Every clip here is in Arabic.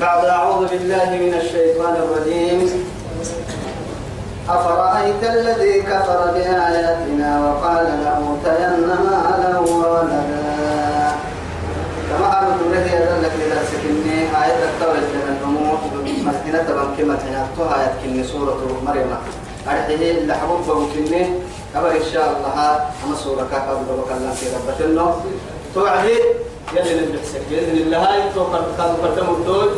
بعد أعوذ بالله من الشيطان الرجيم. أفرأيت الذي كفر بآياتنا وقال لأوتين مالا وولدا كما أردت له يدلك إلى سكني آية التوبة من النمو مسكنة بنكمة يحطها يتكني سورة مريم. أرحيه اللي حبوب بمكني أبر إن شاء الله أما سورة بلوك الله في ربتنا توعدي يلي نبحسك بإذن الله هاي توقع كادو قدم الدول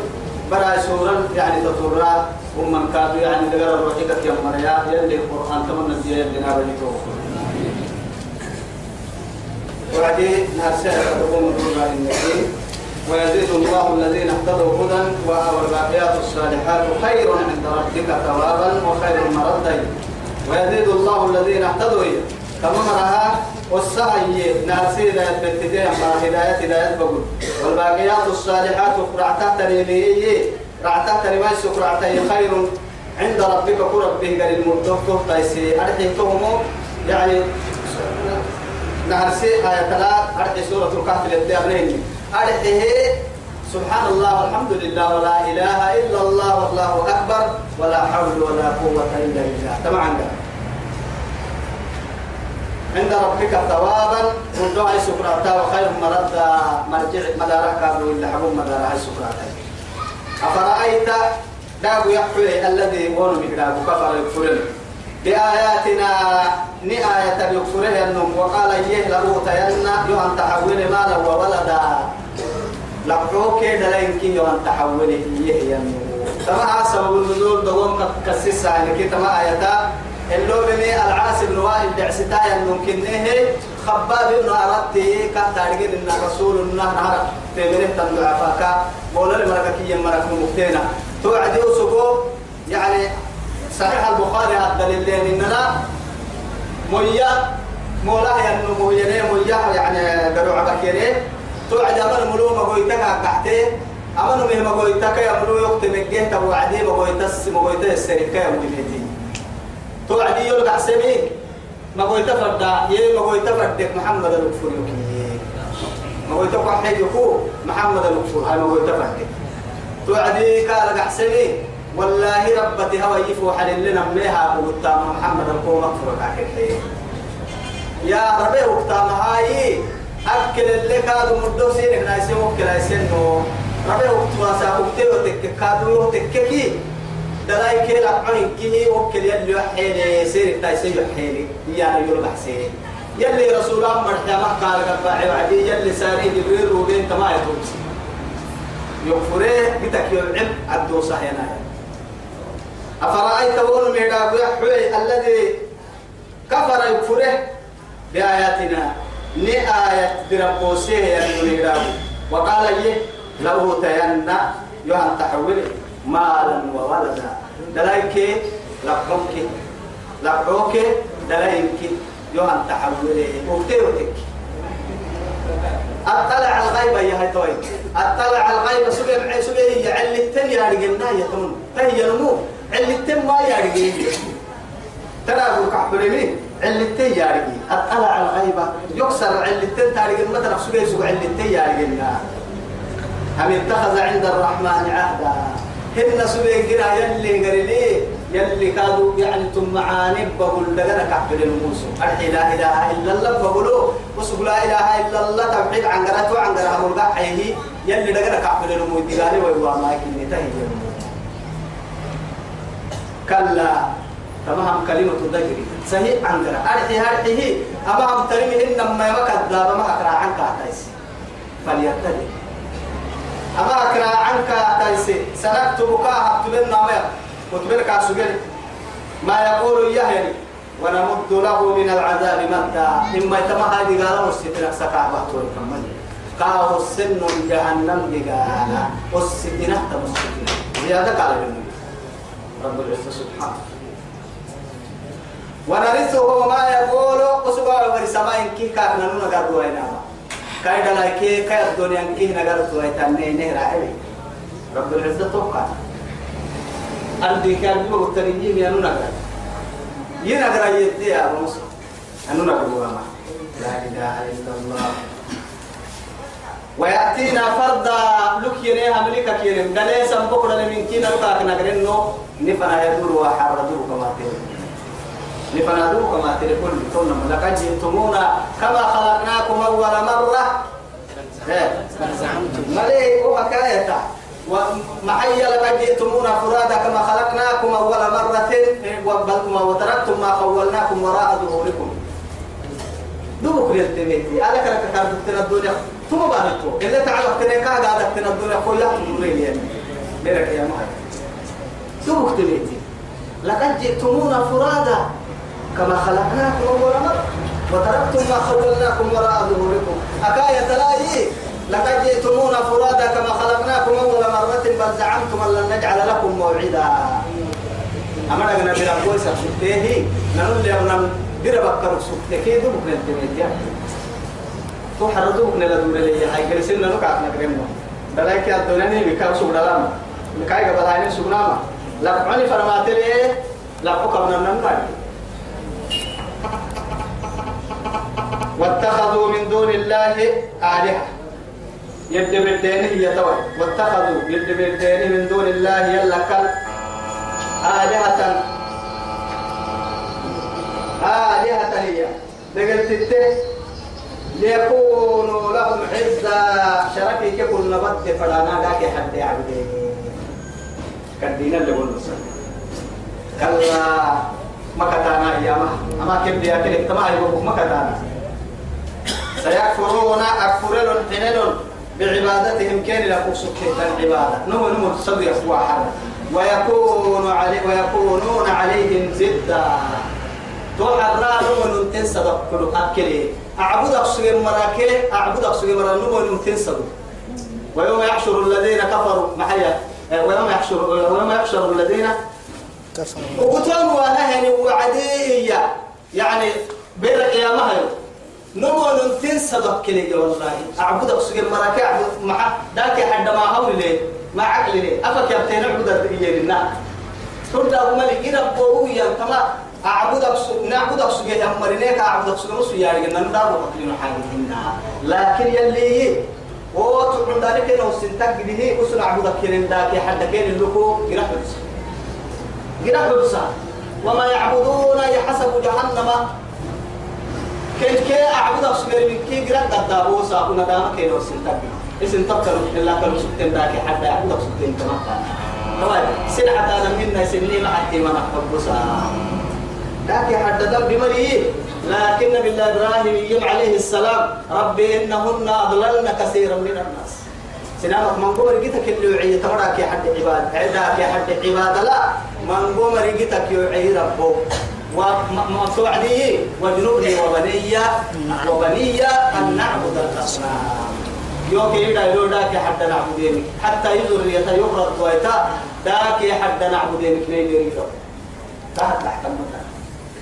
برا سورة يعني تطورا ومن كادو يعني دقر الروحي كت يوم مريا. يلي القرآن تمنى الدين لنا بجيتو وعدي نرسل تقوم الدولة النبي. ويزيد الله الذين اهتدوا هدى والباقيات الصالحات خير عند ربك ثوابا وخير مردا ويزيد الله الذين اهتدوا. كما مرها والسعي ناسي لا يتبتدي أما هداية هداية بقول والباقيات الصالحات رعتا تريمي رعتا تريمي سكرعتا خير عند ربك قرب به قال المرتوك تيسي أرحيكم يعني نهرسي آية ثلاث. أرحي سورة الكهف للتابلين أرحيه سبحان الله والحمد لله ولا إله إلا الله والله أكبر. ولا حول ولا قوة إلا بالله. تمام. عندنا عند ربك ثوابا. من دعاء سكراتا وخير مرد مرجع مدارك ولا حبوب مدارك سكراتا أفرأيت؟ داب يحوي الذي ون مكراب كفر يكفرن. بآياتنا نآية يكفره النم وقال يه لأوتين يوان تحول مالا وولدا. لقوك دلينك يوان تحول يه ينمو تما سبب النزول دوم كسيس يعني كتما آياتا. اللو بني العاص بن وائل دعستايا ممكن إيه خباب بن أردت كتارجين إن رسول الله نهار تمره تندع فاكا بولا لمرك كي يمرك مفتينا توعد يوسفو يعني صحيح البخاري هذا الدليل إننا مويا مولا ينو مويا مويا يعني قدوا عبكيري توعد أمر ملو مقويتك قحتي. أمر مهم مقويتك يا ملو يقت مجيه تبو عدي مقويتس مقويتس السريكة مهمتي توعدي يلقى سمي ما قلت فردا يي ما قلت فردك محمد الكفور يوكي. ما قلت واحد يكو محمد الكفور هاي ما قلت فردك توعدي قال قحسمي والله ربتي هوا يفو حل لنا مليها وقلت محمد الكفور مغفور كاكل يا ربي وقت هاي. أكل اللي كادو مدو سينك نايسي وكل نايسينو ربي وقت واسا وقتي وتك كادو وتككي دلاي كيل عين كيه وكل يلي وحيلي سير تايسي وحيلي يعني يقول بحسين يلي رسول الله مرحبا قال قبعي وعدي. يلي ساري جبريل وبين تما يتوبس. يغفره بتك يلعب عدو صحينا أفرأيت ول ميداب يحوي الذي كفر يغفره؟ بآياتنا. ني آية بربوسيه يا ميداب وقال يه لو تينا يوهن تحوله مالا وولدا. دلايك لقوك لقوك دلايك يوهن تحوله وكتيرتك أطلع الغيب يا هاي أطلع الغيب. سبع سبع يعل التن يا رجلنا يا تمن. تهي نمو. عل التن ما يا رجل. ترى أبو كحبرني عل التن يا رجل. أطلع الغيب. يكسر عل التن تارجل مثلا سبع سبع عل التن يا رجلنا هم اتخذ عند الرحمن عهدا. هن سبين كنا يلي قريلي يلي كادوا يعني ثم معاني بقول لنا كعبر الموسو أرحي لا إله إلا الله بقولوا وسق لا إله إلا الله تبعيد عن قرأت وعن قرأت مرقع حيه يلي لنا كعبر الموسو دقالي ويوا ما يكني تهي كلا تمام كلمة دقري صحيح عن قرأت أرحي هرحيه أمام ترمي إنما يمكد دابا ما أقرأ عنك أتايس فليبتدئ أما أكرا عنك تنسي. سنكتبك أكتبنا ما وتبرك سجل ما يقول يهني. ونمد له من العذاب مدا. إما يتم هذه قال والستنا سكا بحثوا كمل قاو السن جهنم بقانا والستنا تمسكنا زيادة قال ابن رب العزة سبحانه. ونرثه ما يقول. قصبا ورسما إنكي كافنا نقرد وينما كاي دلاكي كاي الدنيا إنكي نقرد ويتاني نهر عيني رب العزة توقع. أرضي كان بيو التريجيم يا نقرد ينقرد يدي يا موسى. أنو نقرد وما لا إله إلا الله. ويأتينا فردا. لك ينيها أمريكا كيرم. دليس بكرة من كينا لك نقرنو نفنا يدور وحر دور كما تقول نفنا دور كما تقول ثم لقد جئتمونا كما خلقناكم أول مرة. مليه وحكاية. ومحيا لقد جئتمونا فرادا كما خلقناكم أول مرة. وتركتم ما خولناكم وراء ظهوركم. دوبك للتميتي. على كلك كانت الدنيا. ثم بارتو إلا تعالى تنكا قاعدة الدنيا. كلها تدورين يعني بيرك يا مهر دوبك تميتي. لقد جئتمونا فرادا كما خلقناكم أول مرة وتركتم ما خولناكم وراء ظهوركم. أكاية تلاقي لقد جئتمونا فرادا كما خلقناكم أول مرة بل زعمتم أن لن نجعل لكم موعدا. أما أنا بلا قوي سبتيه نقول لهم بير بكر سوق كي دو بكن تميتيا تو حردو بكن لا دور لي. هاي نو كات نكرم دلاك يا دونني بكار سوق دلام كاي قبل هاي سوق نام لا فاني فرمات لي واتخذوا من دون الله آلهة. يد بالدين هي توي. واتخذوا يد بالدين من دون الله يلا كل. آلهة. آلهة هي. لقلت الته ليكونوا لهم عزة. شركي كل نبت فلانا ذاك حد يعبدين كدينا اللي قلنا كلا. ما كتانا إيامه أما كم دي أكل يقول ما كتانا سيكفرون أكفرون حنلون بعبادتهم كان لكم سكيت العبادة. نمو نمو تصدي أسبوع حرة ويكون علي ويكونون عليهم زدا. توحرا نمو نمتن صدق كل أكله أعبدك سوى مراكله أعبدك سوى مرا نمو نمتن صدق ويوم يحشر الذين كفروا. محيا ويوم يحشر ويوم يحشر الذين كفروا. وقتلوا وأهل وعدية. يعني بيرك يا مهر نمو نمتن صدق كلي والله؟ أعبدك سوى مراكله أعبد مع ذاك حد ما هول ليه ما عقل ليه أفك يبتين عبد الدنيا تبدا ملك إذا بويا كما أعبدك نعبدك سجى أمرناك أعبدك سجى مصر يا رجال نندار وقتلنا حاجتنا لكن يلي وتعود ذلك لو سنتك به أسر أعبدك كن ذاك حد كين اللكو جرح بس جرح بس وما يعبدون يحسب جهنم. كن كي أعبدك سجى من كي جرح قدابو ساكون دامك كين لو سنتك اسم تكلم إلا كانوا سكتين ذاك حد أعبدك سكتين كمان طيب سنة أنا منا سنين حتى ما نحب لكن حدد بمريه لكن بالله إبراهيم عليه السلام ربي إنهن أضللن كثيرا من الناس. سنامك من قمر جيتك اللي يعي تمرك يا حد عباد عداك يا حد عباد. لا من قمر جيتك يعي ربه. وموعدي وجنوبني وبني وبني أن نعبد الأصنام. يوكي يدا يلو داك حد نعبدينك حتى يتا يفرد ويتا داك حد نعبدينك يريدو. تحت تحت المكان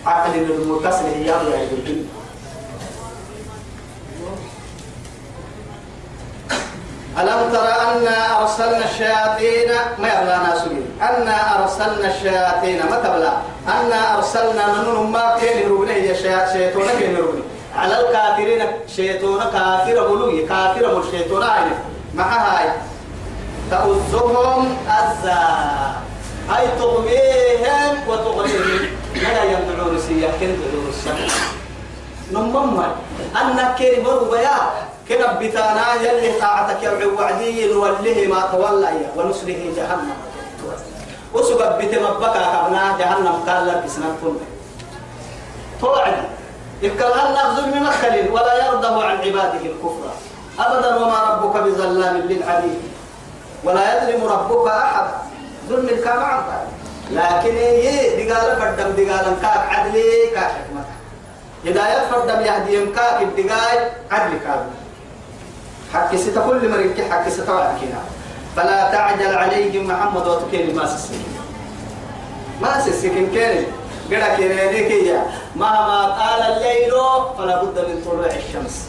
عقل المتصل هي يا يدين ألم ترى أنا أرسلنا الشياطين ما يبلا ناسوين أنا أرسلنا الشياطين ما تبلا أنا أرسلنا من ما كان يروني يا شياطين كان يروني على الكافرين شيطان كافر بلوي كافر مش شيطان عين. مع هاي. تؤذهم أزا هاي تغميهم وتغنيهم لا يمدعون سيا كن دعون السماء نمم أنك كيري مرو بيا كنا بتانا يلي طاعتك يا وعدي نوله ما تولى ونسله جهنم. وسبب بتمبكا كبنا جهنم قال لك سنتم توعد إكلهن ظلم مخل ولا يرضى عن عباده الكفر؟ أبدا وما ربك بظلام للعبيد. ولا يظلم ربك أحد. ظلم الكام لكن هي دقالة فردم دقالة كاك عدلي كاك حكمة. هداية فردم يهديهم كاك الدقاي عدل كاك. حق ستة كل مريك حق ستة وعكينا فلا تعجل عليهم محمد وتكين ما سسكين ما سسكين كيني قد كيرينيك مهما طال الليل فلا بد من طلوع الشمس.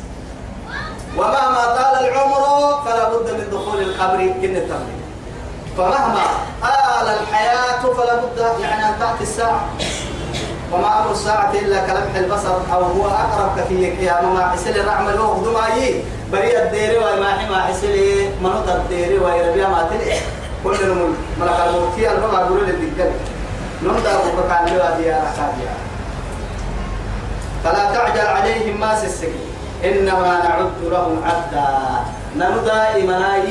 ومهما طال العمر فلا بد من دخول القبر كن التمرين فمهما طال الحياة فلا بد يعني أن تأتي الساعة. وما أمر الساعة إلا كلمح البصر أو هو أقرب كثير يا مما حسل الرعمل وغدو بري الديري وما حما حسلي منوط الديري ويربيا ما تلي كل نمو ملك الموتي البابا أقول للدقل نمدا أبو بكر ديا ركابيا فلا تعجل عليهم ما سسكي إنما نعد لهم عدا نمو دائما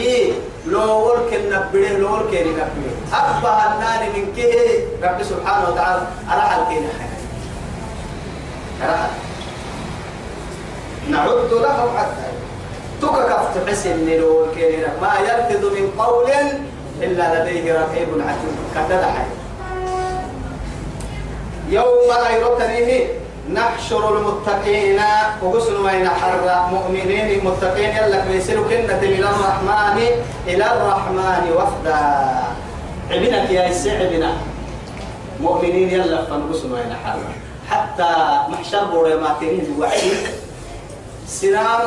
لو ولكن نبره لو ولكن نبره أبا النار من كه رب سبحانه وتعالى على حالكين حاجة نعد لهم عدا تككف تحسن لو ولكن ما يلفظ من قول إلا لديه رقيب عتيد كذا حي. يوم لا يرتنيه نحشر المتقين. وغسل ما ينحر مؤمنين متقين. يلا كيسلوا كنة إلى الرحمن إلى الرحمن وفدا. عبنك يا عبنا مؤمنين يلا فنغسل ما ينحر حتى محشر بوريماتين وعي سنام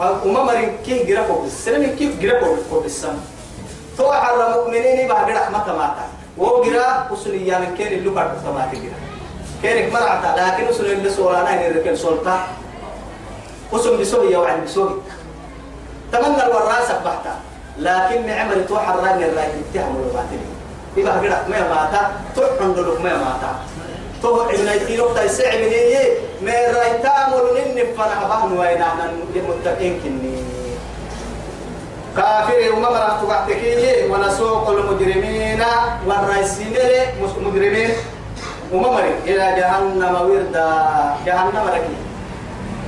وما مرين كيف جرافو سنام كيف جرافو بالسم تو حر مؤمنين بعد رحمة ماتا. وجرا وسنيا من كين اللي بعد تماتا جرا كينك مرعتا لكن وسن اللي سورانا هي ركن سلطة وسن بسوي وعن بسوي تمنى الوراثة بحتا لكن عمر تو حران الرأي. يتهم الباطل يبقى كده ما ماتا. تحن دلوك ما ماتا. تو ابن يتيرو تا يسعب هي ما رأي تأمر ان فنا بهن وين إحنا المتقين كني. كافر وما مرات تبعتكي ونسوق المجرمين والرئيسين مجرمين. وما مري إلى جهنم وردا جهنم ركي.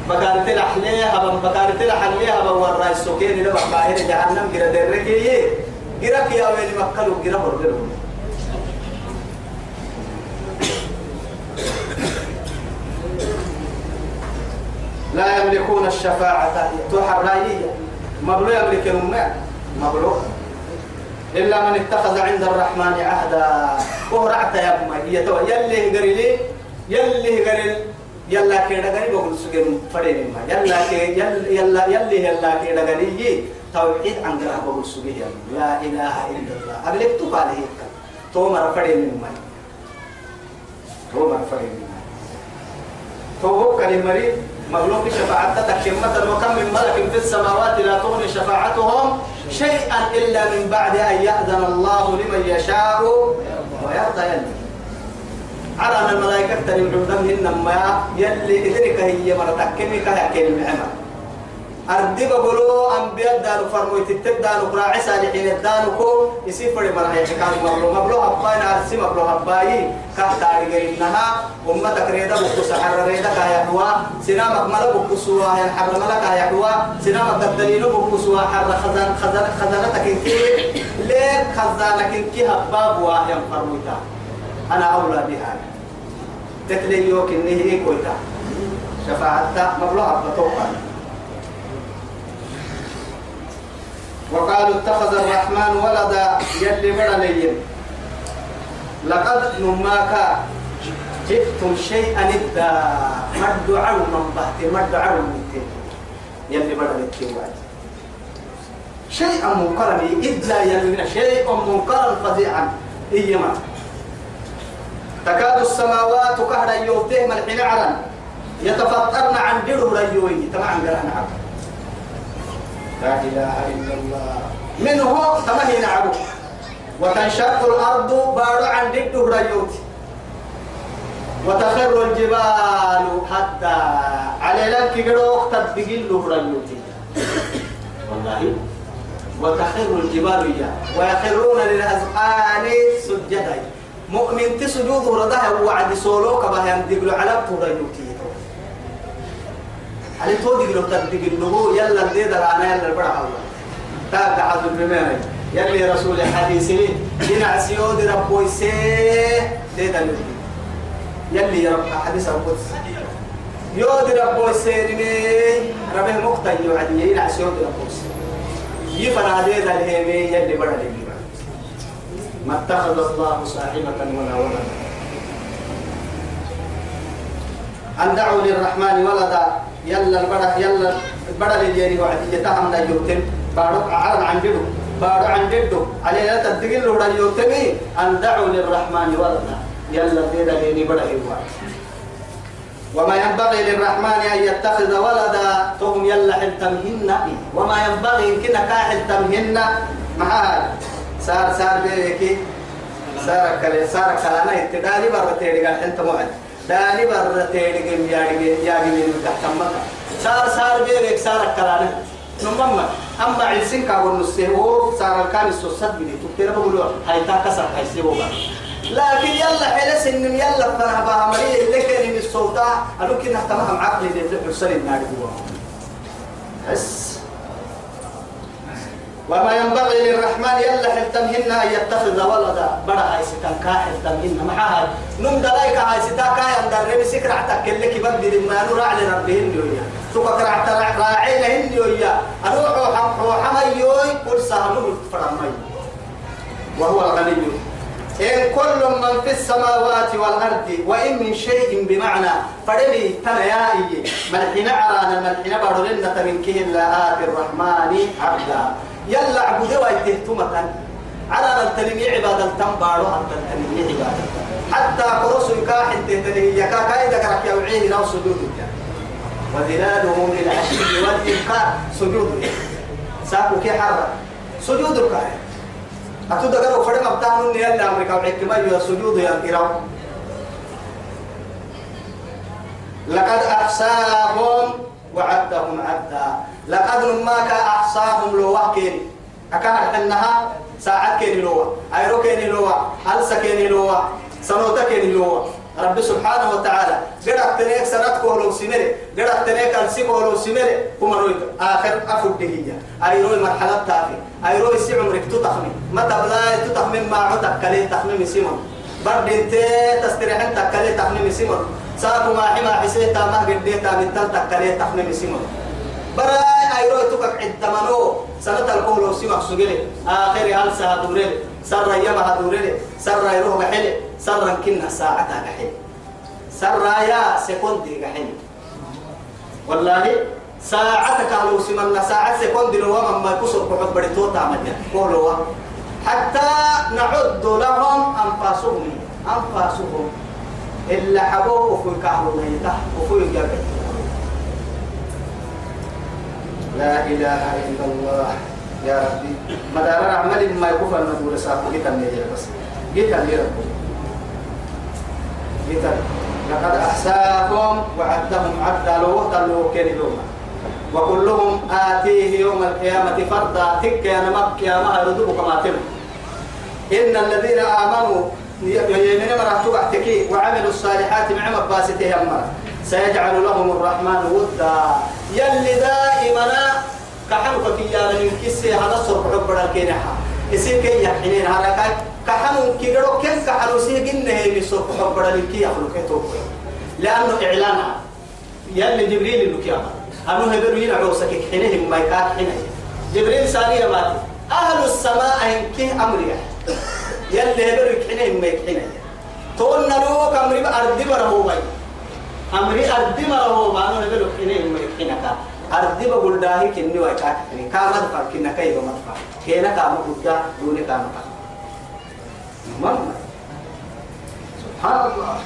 بكارت الأحلية أبا بكارت الأحلية أبا والرئيس سكين إلى بحباهر جهنم جرى دركي جرى كي أولي مكلو جرى برجلو لا يملكون الشفاعة تحرائية مبلو يملك الماء مبلو. إلا من اتخذ عند الرحمن عهدا. وهرعت يا أمي يلي قريلي يلي قريل يلا كيدا غني بقول سجن فريم ما. يلا كي يلا يلي يلا كيدا غني توحيد عن غير بقول سجن لا إله إلا الله. أبلك تقال هيك تو مر فريم ما. تو مر فريم تو هو كلمة مغلوب شفاعة تكمة وكم من ملك في السماوات لا تغني شفاعتهم شيئا إلا من بعد أن يأذن الله لمن يشاء ويرضى يلي. على أن الملائكة تنمعون دمهن ما يلي إذنك هي مرتك كمي كهي المعمر؟ أردب بقولوا أنبياء دانو فرمويت التب دانو قراعي صالحين الدانو كو يسير فري مرحي حكام مبلو. مبلو هباين أرسي مبلو هباي. كهتاري غيرنها أمتك ريدا بكو سحر ريدا كايا حوا سنامك ملا بكو سوا حر ملا كايا حوا سنامك الدليل بكو سوا حر خزان خزان خزانتك انكي ليه خزانك انكي هباب واحد فرمويتا. أنا أولى بها. تتلي يوك إنه إيه كويتا. شفاعتا مبلو هبا توقع وقالوا اتخذ الرحمن ولدا يلي ليم لقد نماك. جئتم شيئا إدا. مد عرو من بحت مد عرو من يلي بدا ليم شيئا منكرا إلا يلي شيء منكرا فظيعا إيما تكاد السماوات كهرا من حين يتفطرن عن دره ريوي تمام قرأنا عبد لا إله إلا الله. منه تمهي نعبد وتنشق الأرض بارو عن ضد ريوت وتخر الجبال حتى على لك قروك تبقل ريوت والله وتخر الجبال يا ويخرون للأذقان سجدا. مؤمن تسجود ردها وعد سولوك بها يمدقل على ريوتي علي تودي لو تدق له يلا دي درانا يلا البرع الله تاك عبد الرماني يلي رسول حديثي دين عسيود ربوي سي دي دلو يلي يا رب حديث القدس يود ربوي سيرني ربه مقتل يوعدي ين عسيود ربوي سي يفنا دي دلهمي يلي برع لي ما اتخذ الله صاحبة ولا ولدا أن دعوا للرحمن ولدا يلا البرا يلا البرا اللي يجري وعد يتهم لا يوتن بارو عرض عن جدو. بارو عن جدو. عليه لا تدقل له يوتني أن دعوا للرحمن ولدا يلا ديدا ليني برا هو وما ينبغي للرحمن أن يتخذ ولدا. تهم يلا حلتمهن وما ينبغي كنا كاحل تمهن معها صار صار بيكي. صار كلا صار كلا أنا اتداري برا تيري قال أنت موعد داري برا تيري قال يا رجال يا رجال تحت مكة صار صار بيك صار كلا أنا نمما أما عيسين كابون نسيه صار الكان السوسد بدي تكتير بقولوا هاي تاكسر هاي سيبوها لكن يلا حلس إن يلا فنا بها مريء اللي كان من السلطة أنا كنا تمام عقلي اللي حسن النار جوا بس وما ينبغي للرحمن يلا حلتمهن أن يتخذ ولدا. بڑا هاي ستان كا حلتمهن محاها نم دلايك هاي ستا كا يندر. ربي سكر عتك اللي كبد ما نرع لربهن يويا توك كرعت راعي لهن يويا أروح حمي يوي. قل سهلوا فرمي وهو الغني. إن كل من في السماوات والأرض وإن من شيء بمعنى فرمي تنيائي. ملحنا عرانا ملحنا بارلنا من كه إلا آت الرحمن عبدا. يلا عبده ويتهتمة على التنمية عبادة تنبارو حتى التنمية عبادة. حتى قرص الكاح التهتنية يكاكا إذا كرك يوعيه نو سجود وذلالهم للعشي والإبقاء سجود ساكو كي حرة سجود الكاح أتود قالوا فرد مبتانون يلا أمريكا وحكمة يا سجود يا إيران لقد أحصاهم وعدهم عدا. لقد نماك أحصاهم لو وحكين أكاد أنها ساعات كيني لوا أيرو كيني لوا ألسا كيني لوا سنوتا كيني لوا رب سبحانه وتعالى. قد تنيك سنت كولو سمري قد تنيك ألسي كولو سمري هم رويت آخر أفد هي أي روي مرحلة تافي. أي روي عمرك تتخمي. ما تبلا تتخمي ما عدك كلي تخمي سيمون برد انت تستريح انت كلي تخمي سيمون ساكو ما حما حسيتا ما قديتا تلتك كلي تخمي سيمون براي أي روي تكك عدمانو سنة الكولو سيمك سجلي. آخر ألسا دوري سر يما دوري سر يروح بحلي سر كنا ساعتها بحلي سر يا سكوندي بحلي والله ساعتك لو سمنا ساعة سكوندي لو ما كسر بحب بريتو تعمل قولوا حتى نعد لهم أنفاسهم. أنفاسهم. إلا حبوه كهرو ميته وفي جبل لا إله إلا الله. يا ربي. مدار عمل ما يكفى النبور ساقو جيتا نيجي بس. جيتا نيجي جيتا لقد أحساهم وعدهم عدا لو لو كان لهم وكلهم آتيه يوم القيامة فردا. تك يا نمك يا ما ردوك كما تم. إن الذين آمنوا يمين مرة تحتكي وعملوا الصالحات مع مباسته أمرا سيجعل لهم الرحمن ودا. يلي دائما كحنك في يالا من كسي هذا صرف حب الكينحة يصير كي يحنين هذا كحنو كيرو كيف كحنو سي جنة هي بصرف حب الكي يخلق توقع. لأنه إعلان. يلي جبريل اللي كيما أنه هبرو ينعو سكك حينهم ما يكاد حينه جبريل ساري ماتي أهل السماء إنكي أمريا يلي هبرو حينهم ما يكحينه تقول نلوك أمري بأرض برهو بي أمري أرض مرهو بانو هبرو حينهم ما يكحينك أرضي بقول داهي كني ويكاك كني. كام مدفع كنا كيف مدفع. كنا كام قدا دون كام كام مرنا سبحان الله.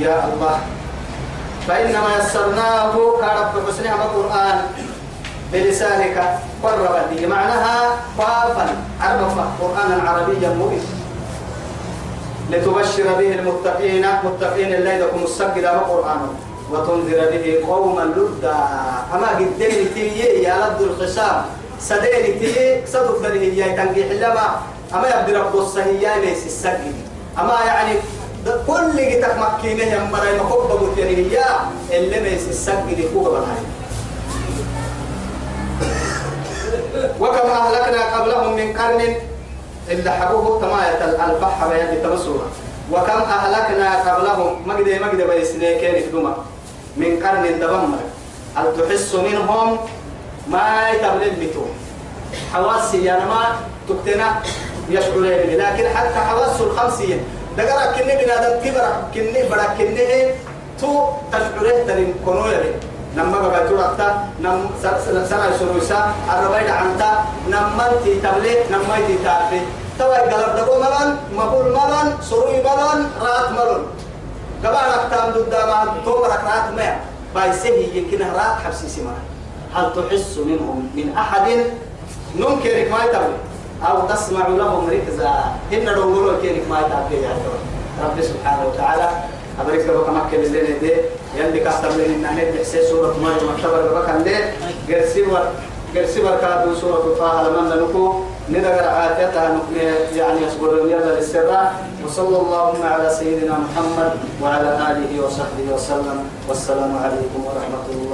يا الله. فإنما يسرناه كرب حسنها القرآن بلسانك قرب به. معناها قافا. عرفا قرآنا عربيا مبين. لتبشر به المتقين متقين الليل لكم السجد قرآنه وتنذر به قوما لدا. أما قدني تي يا لد الخصام. سديني تي صدق ذنه يا تنقيح لما أما يبدي رب الصهيا ليس السجد أما يعني كل جتك مكينة يا مرأي مكوبة بطيري يا اللي ليس السجد فوق وكم أهلكنا قبلهم من قرن؟ إلا حبوه تماية البحر بيد تمسوها وكم أهلكنا قبلهم؟ مجد مجد بيسني كان يخدمك من قرن دبمر. هل تحس منهم؟ ما يتبلل بتو. حواسي يعني ما تكتنا يشعرين. لكن حتى حواس الخمسين. دقرا كني بنادم كبر كني برا كني تو تشعره ترين كونو يلي نما بقى تورتا نم سنة سروسا الربايد عنتا نما تي تبلي نما تي تابي توا قلب دقو ملان مبول ملان سروي ملان رات ملون قبالك تام ضد ما توبرك رات ما بايسه يمكن رات حبسي سما هل تحس منهم من أحد ننكرك ما يتبع أو تسمع لهم ركزا إن كينك ما يتبع رب سبحانه وتعالى أبرك بك مكة اللي دي يلي كاستر لين إن نحن بحسي سورة مريم اختبر بك اللي قرسي ور قرسي سورة طه لمن نكو ندر عافيتها يعني يصبر يلا للسراء وصلى اللهم على سيدنا محمد وعلى آله وصحبه وسلم. والسلام عليكم ورحمة الله.